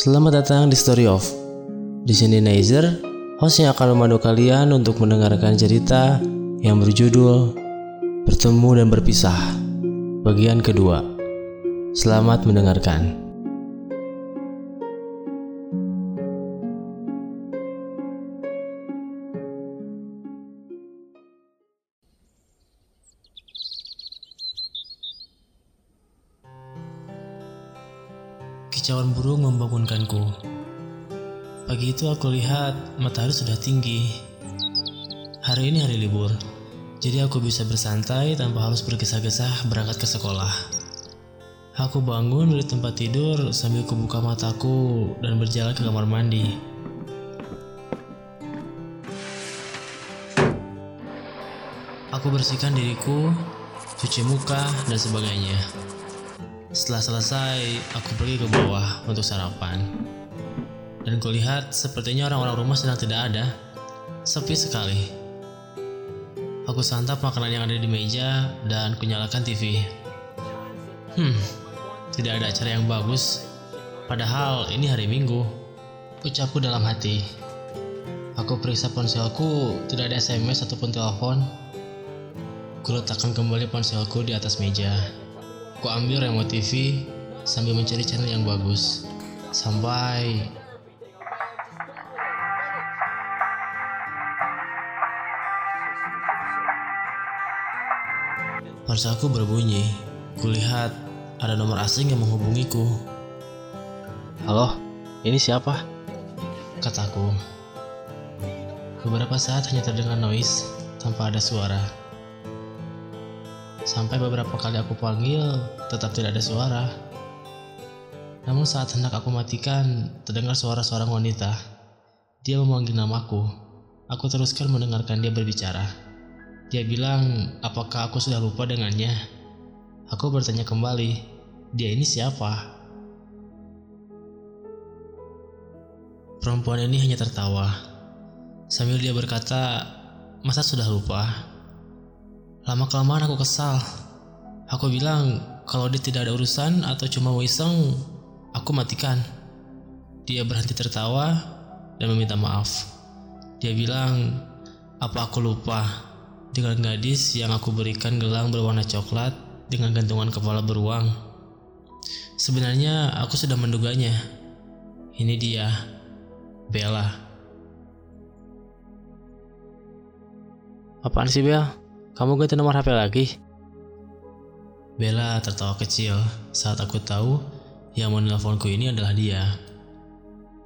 Selamat datang di Story of. Di sini Nezer, host yang akan memandu kalian untuk mendengarkan cerita yang berjudul Bertemu dan Berpisah, bagian kedua. Selamat mendengarkan. Kicauan burung membangunkanku. Pagi itu aku lihat matahari sudah tinggi. Hari ini hari libur, jadi aku bisa bersantai tanpa harus bergesah-gesah berangkat ke sekolah. Aku bangun dari tempat tidur sambil kubuka mataku dan berjalan ke kamar mandi. Aku bersihkan diriku, cuci muka, dan sebagainya. Setelah selesai, aku pergi ke bawah untuk sarapan. Dan kulihat sepertinya orang-orang rumah sedang tidak ada. Sepi sekali. Aku santap makanan yang ada di meja dan kunyalakan TV. Hmm, tidak ada acara yang bagus. Padahal ini hari Minggu. Ucapku dalam hati. Aku periksa ponselku, tidak ada SMS ataupun telepon. Kuletakkan kembali ponselku di atas meja. Ku ambil remote TV sambil mencari channel yang bagus. Sampai Ponselku berbunyi. Kulihat ada nomor asing yang menghubungiku. Halo, ini siapa? Kataku. Beberapa saat hanya terdengar noise tanpa ada suara. Sampai beberapa kali aku panggil, tetap tidak ada suara. Namun saat hendak aku matikan, terdengar suara seorang wanita. Dia memanggil namaku. Aku teruskan mendengarkan dia berbicara. Dia bilang, apakah aku sudah lupa dengannya? Aku bertanya kembali, dia ini siapa? Perempuan ini hanya tertawa. Sambil dia berkata, masa sudah lupa? Lama-kelamaan aku kesal. Aku bilang, kalau dia tidak ada urusan atau cuma mau iseng, aku matikan. Dia berhenti tertawa dan meminta maaf. Dia bilang, apa aku lupa dengan gadis yang aku berikan gelang berwarna coklat dengan gantungan kepala beruang. Sebenarnya aku sudah menduganya. Ini dia, Bella. Apaan sih Bel? Kamu ganti nomor HP lagi? Bella tertawa kecil saat aku tahu yang menelponku ini adalah dia.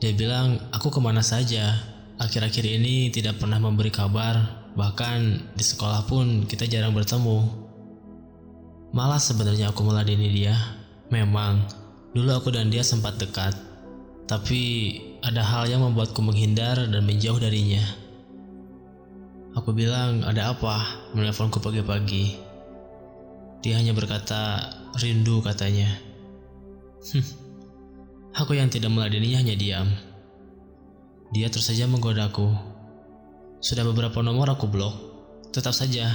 Dia bilang, aku ke mana saja. Akhir-akhir ini tidak pernah memberi kabar, bahkan di sekolah pun kita jarang bertemu. Malah sebenarnya aku meladeni dia. Memang, dulu aku dan dia sempat dekat. Tapi ada hal yang membuatku menghindar dan menjauh darinya. Aku bilang, ada apa? Menelponku pagi-pagi. Dia hanya berkata, rindu katanya. Hmm, aku yang tidak meladeninya hanya diam. Dia terus saja menggodaku. Sudah beberapa nomor aku blok. Tetap saja,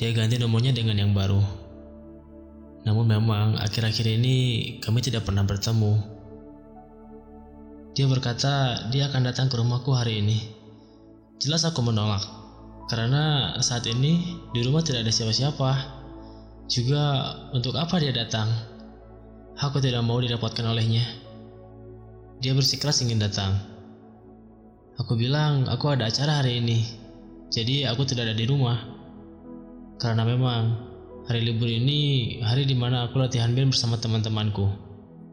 dia ganti nomornya dengan yang baru. Namun memang akhir-akhir ini kami tidak pernah bertemu. Dia berkata dia akan datang ke rumahku hari ini. Jelas aku menolak, karena saat ini di rumah tidak ada siapa-siapa. Juga untuk apa dia datang? Aku tidak mau didapatkan olehnya. Dia bersikeras ingin datang. Aku bilang aku ada acara hari ini, jadi aku tidak ada di rumah. Karena memang hari libur ini hari di mana aku latihan band bersama teman-temanku.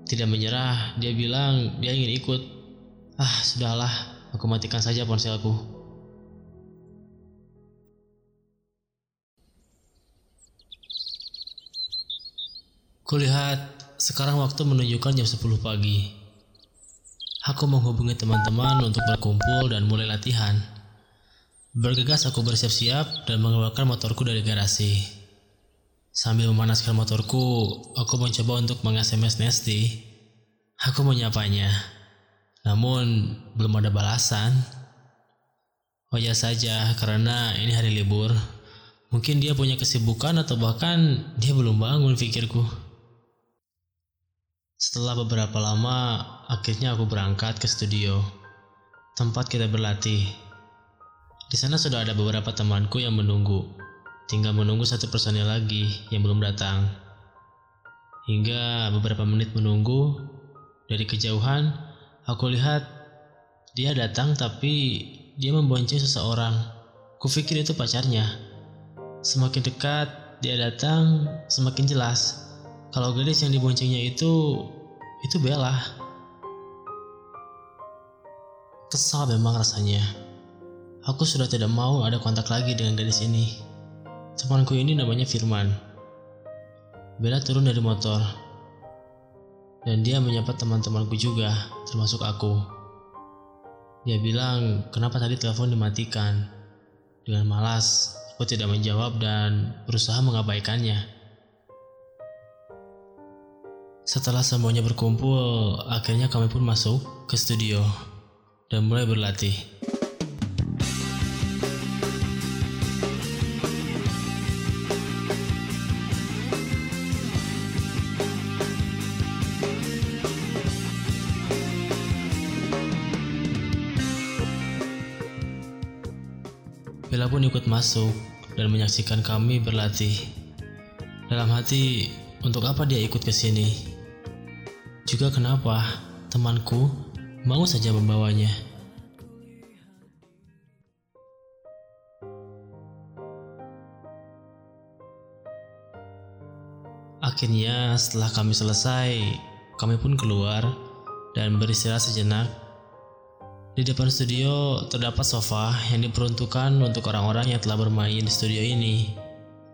Tidak menyerah, dia bilang dia ingin ikut. Ah, sudahlah, aku matikan saja ponselku. Kulihat sekarang waktu menunjukkan jam 10 pagi. Aku menghubungi teman-teman untuk berkumpul dan mulai latihan. Bergegas aku bersiap-siap dan mengeluarkan motorku dari garasi. Sambil memanaskan motorku, aku mencoba untuk meng-SMS Nesty. Aku menyapanya. Namun, belum ada balasan. Wajar saja karena ini hari libur. Mungkin dia punya kesibukan atau bahkan dia belum bangun pikirku. Setelah beberapa lama, akhirnya aku berangkat ke studio, tempat kita berlatih. Di sana sudah ada beberapa temanku yang menunggu, tinggal menunggu satu personil lagi yang belum datang. Hingga beberapa menit menunggu, dari kejauhan aku lihat dia datang tapi dia membonceng seseorang. Kupikir itu pacarnya. Semakin dekat dia datang, semakin jelas kalau gadis yang diboncengnya itu itu Bella. Kesal memang rasanya. Aku sudah tidak mau ada kontak lagi dengan gadis ini. Temanku ini namanya Firman. Bella turun dari motor. Dan dia menyapa teman-temanku juga, termasuk aku. Dia bilang, kenapa tadi telepon dimatikan? Dengan malas, aku tidak menjawab dan berusaha mengabaikannya. Setelah semuanya berkumpul, akhirnya kami pun masuk ke studio dan mulai berlatih. Bella pun ikut masuk dan menyaksikan kami berlatih. Dalam hati, untuk apa dia ikut ke sini? Juga kenapa temanku mau saja membawanya. Akhirnya setelah kami selesai, kami pun keluar dan beristirahat sejenak. Di depan studio terdapat sofa yang diperuntukkan untuk orang-orang yang telah bermain di studio ini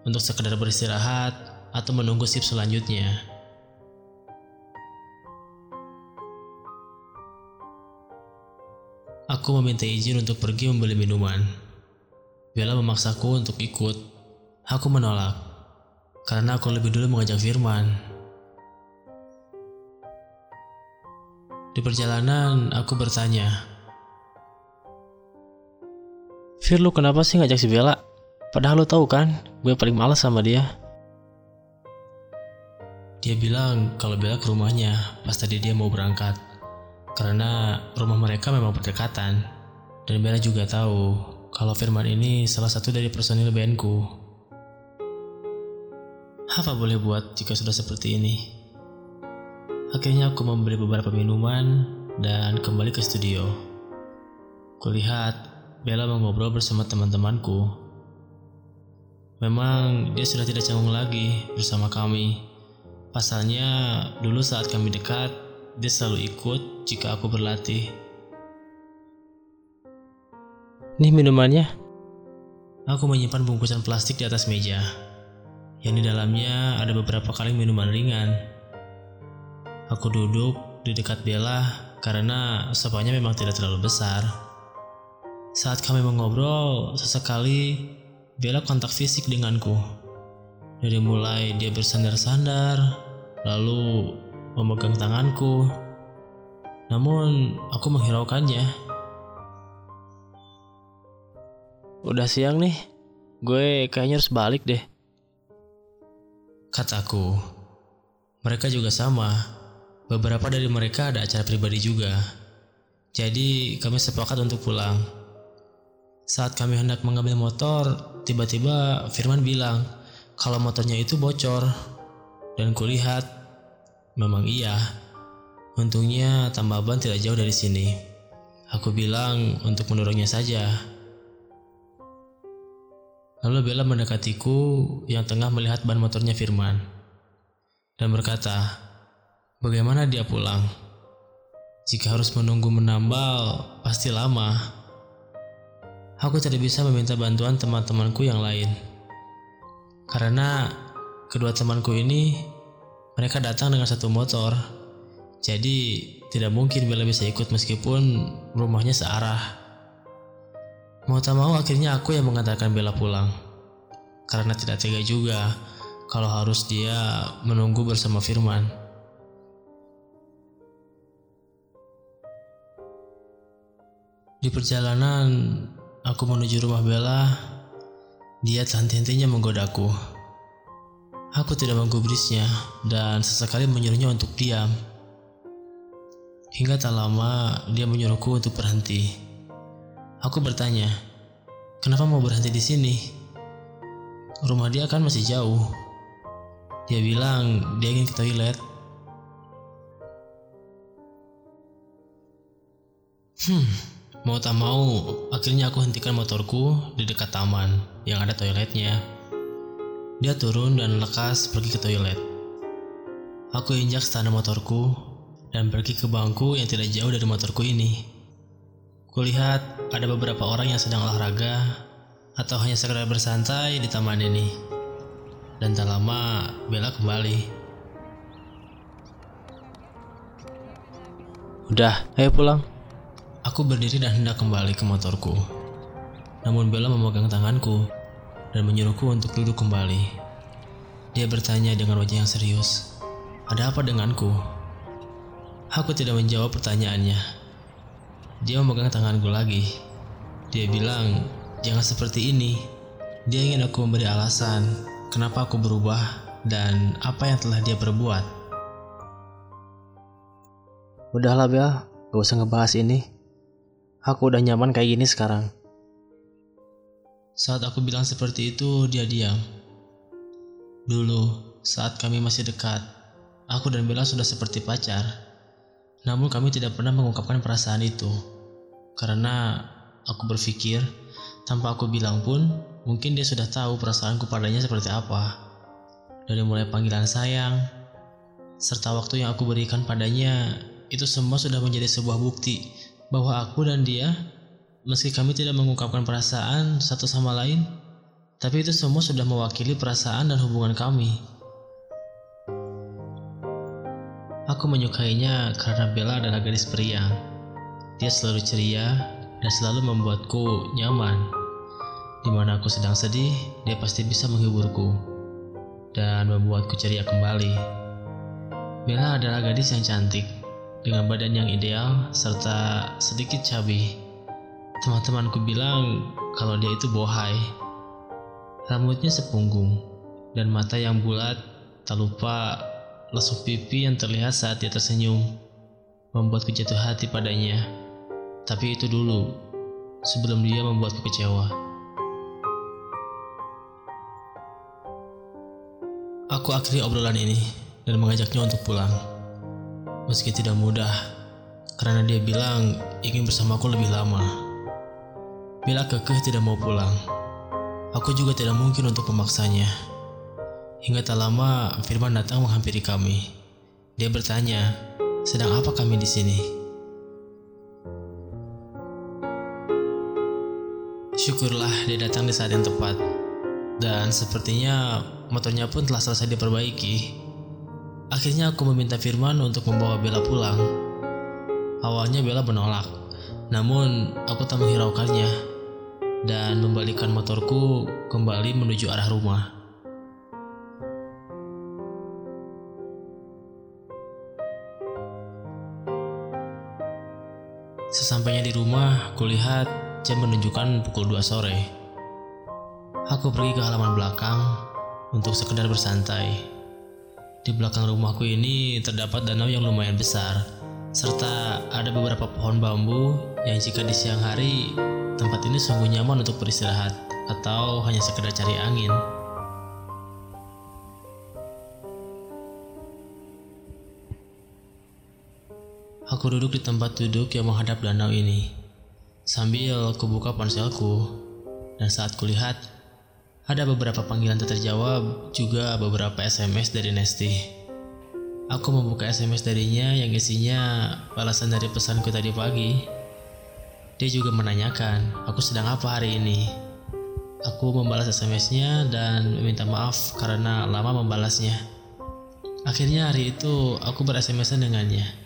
untuk sekedar beristirahat atau menunggu sip selanjutnya. Aku meminta izin untuk pergi membeli minuman. Bella memaksaku untuk ikut. Aku menolak, karena aku lebih dulu mengajak Firman. Di perjalanan, aku bertanya, Fir, lu kenapa sih ngajak si Bella? Padahal lu tahu kan, gue paling males sama dia. Dia bilang kalau Bella ke rumahnya pas tadi dia mau berangkat karena rumah mereka memang berdekatan dan Bella juga tahu kalau Firman ini salah satu dari personil bandku. Apa boleh buat jika sudah seperti ini? Akhirnya aku membeli beberapa minuman dan kembali ke studio. Kulihat Bella mengobrol bersama teman-temanku. Memang dia sudah tidak canggung lagi bersama kami. Pasalnya dulu saat kami dekat, dia selalu ikut jika aku berlatih. Nih minumannya. Aku menyimpan bungkusan plastik di atas meja. Yang di dalamnya ada beberapa kaleng minuman ringan. Aku duduk di dekat Bella karena sopanya memang tidak terlalu besar. Saat kami mengobrol, sesekali Bella kontak fisik denganku. Dari mulai dia bersandar-sandar, lalu memegang tanganku. Namun, aku menghiraukannya. Udah siang nih, gue kayaknya harus balik deh. Kataku, mereka juga sama. Beberapa dari mereka ada acara pribadi juga. Jadi, kami sepakat untuk pulang. Saat kami hendak mengambil motor, tiba-tiba Firman bilang kalau motornya itu bocor. Dan kulihat Memang iya. Untungnya tambah ban tidak jauh dari sini. Aku bilang untuk mendorongnya saja. Lalu Bella mendekatiku yang tengah melihat ban motornya Firman dan berkata, "Bagaimana dia pulang? Jika harus menunggu menambal, pasti lama." Aku tidak bisa meminta bantuan teman-temanku yang lain karena kedua temanku ini mereka datang dengan satu motor. Jadi tidak mungkin Bella bisa ikut meskipun rumahnya searah. Mau tak mau akhirnya aku yang mengantarkan Bella pulang. Karena tidak tega juga kalau harus dia menunggu bersama Firman. Di perjalanan aku menuju rumah Bella, dia henti-hentinya menggodaku. Aku tidak menggubrisnya dan sesekali menyuruhnya untuk diam Hingga tak lama dia menyuruhku untuk berhenti. Aku bertanya, kenapa mau berhenti di sini? Rumah dia kan masih jauh. Dia bilang dia ingin ke toilet. Hmm, mau tak mau, akhirnya aku hentikan motorku di dekat taman yang ada toiletnya. Dia turun dan lekas pergi ke toilet. Aku injak setanah motorku dan pergi ke bangku yang tidak jauh dari motorku ini. Kulihat ada beberapa orang yang sedang olahraga atau hanya sekedar bersantai di taman ini. Dan tak lama Bella kembali. Udah, ayo pulang. Aku berdiri dan hendak kembali ke motorku. Namun Bella memegang tanganku dan menyuruhku untuk duduk kembali. Dia bertanya dengan wajah yang serius, "Ada apa denganku?" Aku tidak menjawab pertanyaannya. Dia memegang tanganku lagi. Dia bilang, "Jangan seperti ini." Dia ingin aku memberi alasan kenapa aku berubah dan apa yang telah dia perbuat. Udahlah Bel, gak usah ngebahas ini. Aku udah nyaman kayak gini sekarang. Saat aku bilang seperti itu, dia diam. Dulu, saat kami masih dekat, aku dan Bella sudah seperti pacar. Namun kami tidak pernah mengungkapkan perasaan itu. Karena aku berpikir, tanpa aku bilang pun, mungkin dia sudah tahu perasaanku padanya seperti apa. Dari mulai panggilan sayang, serta waktu yang aku berikan padanya, itu semua sudah menjadi sebuah bukti bahwa aku dan dia, meski kami tidak mengungkapkan perasaan satu sama lain, tapi itu semua sudah mewakili perasaan dan hubungan kami. Aku menyukainya karena Bella adalah gadis periang. Dia selalu ceria dan selalu membuatku nyaman. Di mana aku sedang sedih, dia pasti bisa menghiburku dan membuatku ceria kembali. Bella adalah gadis yang cantik, dengan badan yang ideal serta sedikit cabai. Teman-temanku bilang kalau dia itu bohai. Rambutnya sepunggung dan mata yang bulat, tak lupa lesuk pipi yang terlihat saat dia tersenyum, membuatku jatuh hati padanya. Tapi itu dulu, sebelum dia membuatku kecewa. Aku akhiri obrolan ini dan mengajaknya untuk pulang meski tidak mudah, karena dia bilang ingin bersamaku lebih lama. Bila kekeh tidak mau pulang, aku juga tidak mungkin untuk memaksanya. Hingga tak lama, Firman datang menghampiri kami. Dia bertanya, sedang apa kami di sini? Syukurlah dia datang di saat yang tepat. Dan sepertinya motornya pun telah selesai diperbaiki. Akhirnya aku meminta Firman untuk membawa Bella pulang. Awalnya Bella menolak, namun aku tak menghiraukannya dan membalikkan motorku kembali menuju arah rumah. Sesampainya di rumah, kulihat jam menunjukkan pukul 2 sore. Aku pergi ke halaman belakang untuk sekedar bersantai. Di belakang rumahku ini terdapat danau yang lumayan besar, serta ada beberapa pohon bambu yang jika di siang hari tempat ini sungguh nyaman untuk beristirahat atau hanya sekedar cari angin. Aku duduk di tempat duduk yang menghadap danau ini, sambil kubuka ponselku, dan saat kulihat, ada beberapa panggilan tak terjawab, juga beberapa SMS dari Nesti. Aku membuka SMS darinya yang isinya balasan dari pesanku tadi pagi. Dia juga menanyakan, aku sedang apa hari ini. Aku membalas SMS-nya dan meminta maaf karena lama membalasnya. Akhirnya hari itu aku bersms dengannya.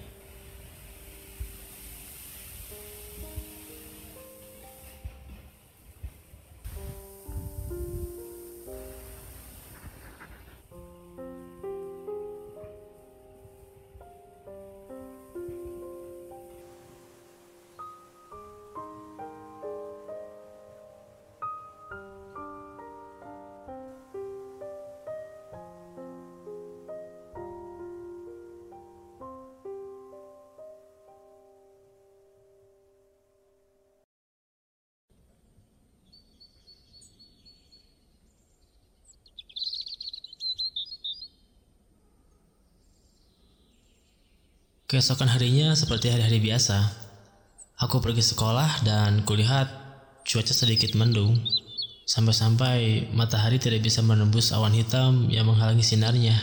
Keesokan harinya seperti hari-hari biasa. Aku pergi sekolah dan kulihat cuaca sedikit mendung. Sampai-sampai matahari tidak bisa menembus awan hitam yang menghalangi sinarnya.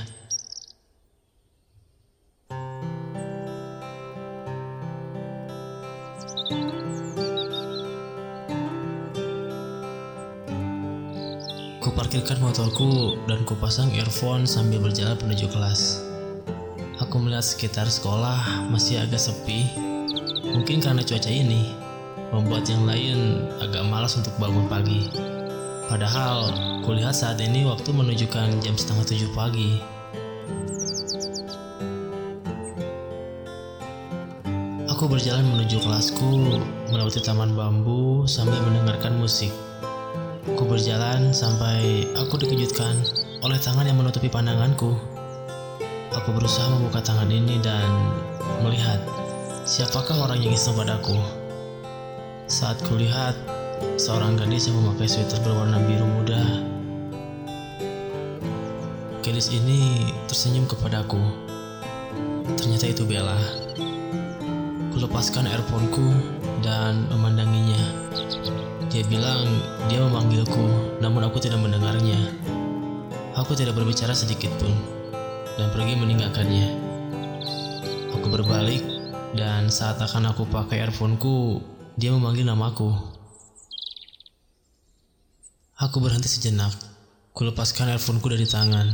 Kuparkirkan motorku dan kupasang earphone sambil berjalan menuju kelas. Aku melihat sekitar sekolah masih agak sepi. Mungkin karena cuaca ini membuat yang lain agak malas untuk bangun pagi. Padahal kulihat saat ini waktu menunjukkan jam setengah tujuh pagi. Aku berjalan menuju kelasku melewati taman bambu sambil mendengarkan musik. Aku berjalan sampai aku dikejutkan oleh tangan yang menutupi pandanganku. Aku berusaha membuka tangan ini dan melihat siapakah orang yang iseng padaku. Saat kulihat seorang gadis yang memakai sweater berwarna biru muda. Gadis ini tersenyum kepadaku. Ternyata itu Bella. Kulepaskan earphoneku dan memandanginya. Dia bilang dia memanggilku, namun aku tidak mendengarnya. Aku tidak berbicara sedikit pun, dan pergi meninggalkannya. Aku berbalik, dan saat akan aku pakai earphoneku, dia memanggil namaku. Aku berhenti sejenak. Kulepaskan earphoneku dari tangan.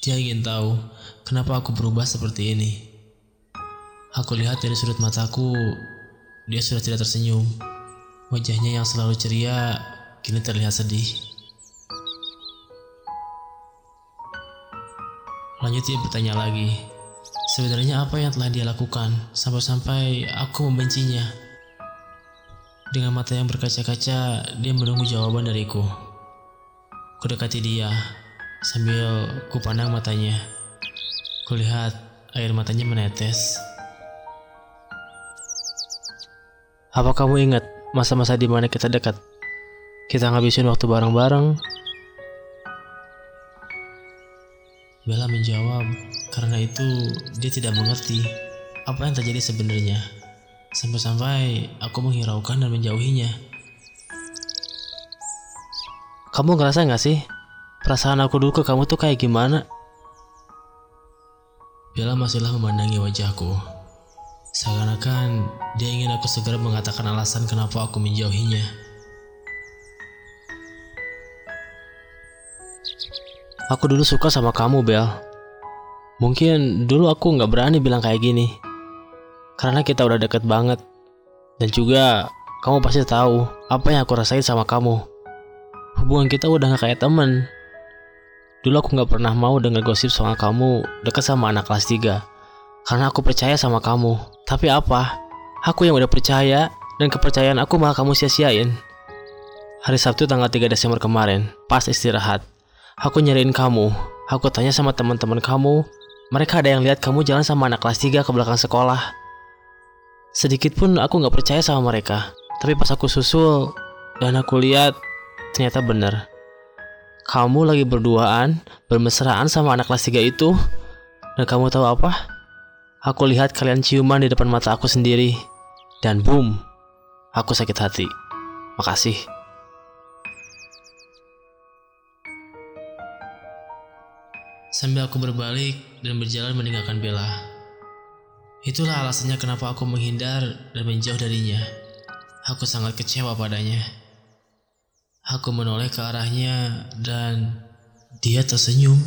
Dia ingin tahu kenapa aku berubah seperti ini. Aku lihat dari sudut mataku, dia sudah tidak tersenyum. Wajahnya yang selalu ceria kini terlihat sedih. Lanjut dia bertanya lagi, sebenarnya apa yang telah dia lakukan sampai-sampai aku membencinya. Dengan mata yang berkaca-kaca, dia menunggu jawaban dariku. Kudekati dia, sambil kupandang matanya. Kulihat air matanya menetes. Apa kamu ingat masa-masa di mana kita dekat? Kita ngabisin waktu bareng-bareng. Bella menjawab, karena itu dia tidak mengerti apa yang terjadi sebenarnya. Sampai-sampai aku menghiraukan dan menjauhinya. Kamu ngerasa gak sih? Perasaan aku dulu ke kamu tuh kayak gimana? Bella masihlah memandangi wajahku. Seakan-akan dia ingin aku segera mengatakan alasan kenapa aku menjauhinya. Aku dulu suka sama kamu, Bel. Mungkin dulu aku nggak berani bilang kayak gini. Karena kita udah deket banget. Dan juga kamu pasti tahu apa yang aku rasain sama kamu. Hubungan kita udah gak kayak temen. Dulu aku nggak pernah mau denger gosip soal kamu deket sama anak kelas 3. Karena aku percaya sama kamu. Tapi apa? Aku yang udah percaya dan kepercayaan aku malah kamu sia-siain. Hari Sabtu tanggal 3 Desember kemarin, pas istirahat, aku nyariin kamu. Aku tanya sama teman-teman kamu, mereka ada yang lihat kamu jalan sama anak kelas 3 ke belakang sekolah. Sedikit pun aku nggak percaya sama mereka. Tapi pas aku susul dan aku lihat, ternyata bener. Kamu lagi berduaan, bermesraan sama anak kelas 3 itu. Dan kamu tahu apa? Aku lihat kalian ciuman di depan mata aku sendiri. Dan boom, aku sakit hati. Makasih. Sambil aku berbalik dan berjalan meninggalkan Bella. Itulah alasannya kenapa aku menghindar dan menjauh darinya. Aku sangat kecewa padanya. Aku menoleh ke arahnya dan dia tersenyum.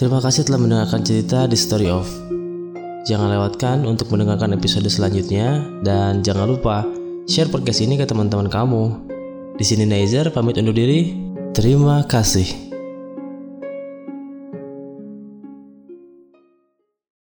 Terima kasih telah mendengarkan cerita di Story of. Jangan lewatkan untuk mendengarkan episode selanjutnya dan jangan lupa share podcast ini ke teman-teman kamu. Di sini Neizer pamit undur diri. Terima kasih.